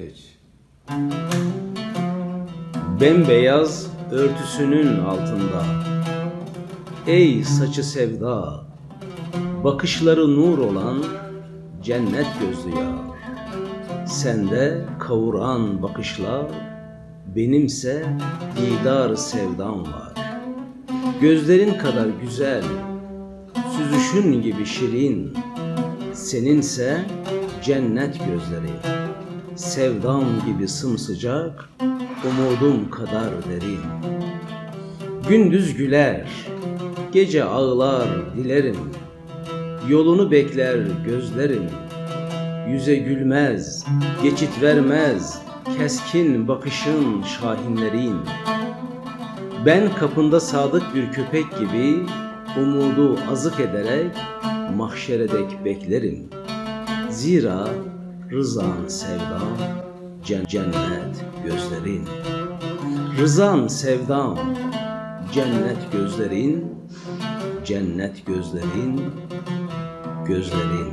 Geç. Bembeyaz örtüsünün altında. Ey saçı sevda Bakışları nur olan cennet gözlü ya Sende kavuran bakışlar Benimse didar sevdam var. Gözlerin kadar güzel Süzüşün gibi şirin Seninse cennet gözleri Sevdam gibi sımsıcak Umudum kadar derin. Gündüz güler Gece ağlar dilerim. Yolunu bekler gözlerim. Yüze gülmez, geçit vermez Keskin bakışın şahinlerin. Ben kapında sadık bir köpek gibi Umudu azık ederek Mahşeredek beklerim. Zira rızan sevdam Cennet gözlerin. Rızan sevdam Cennet gözlerin Cennet gözlerin Gözlerin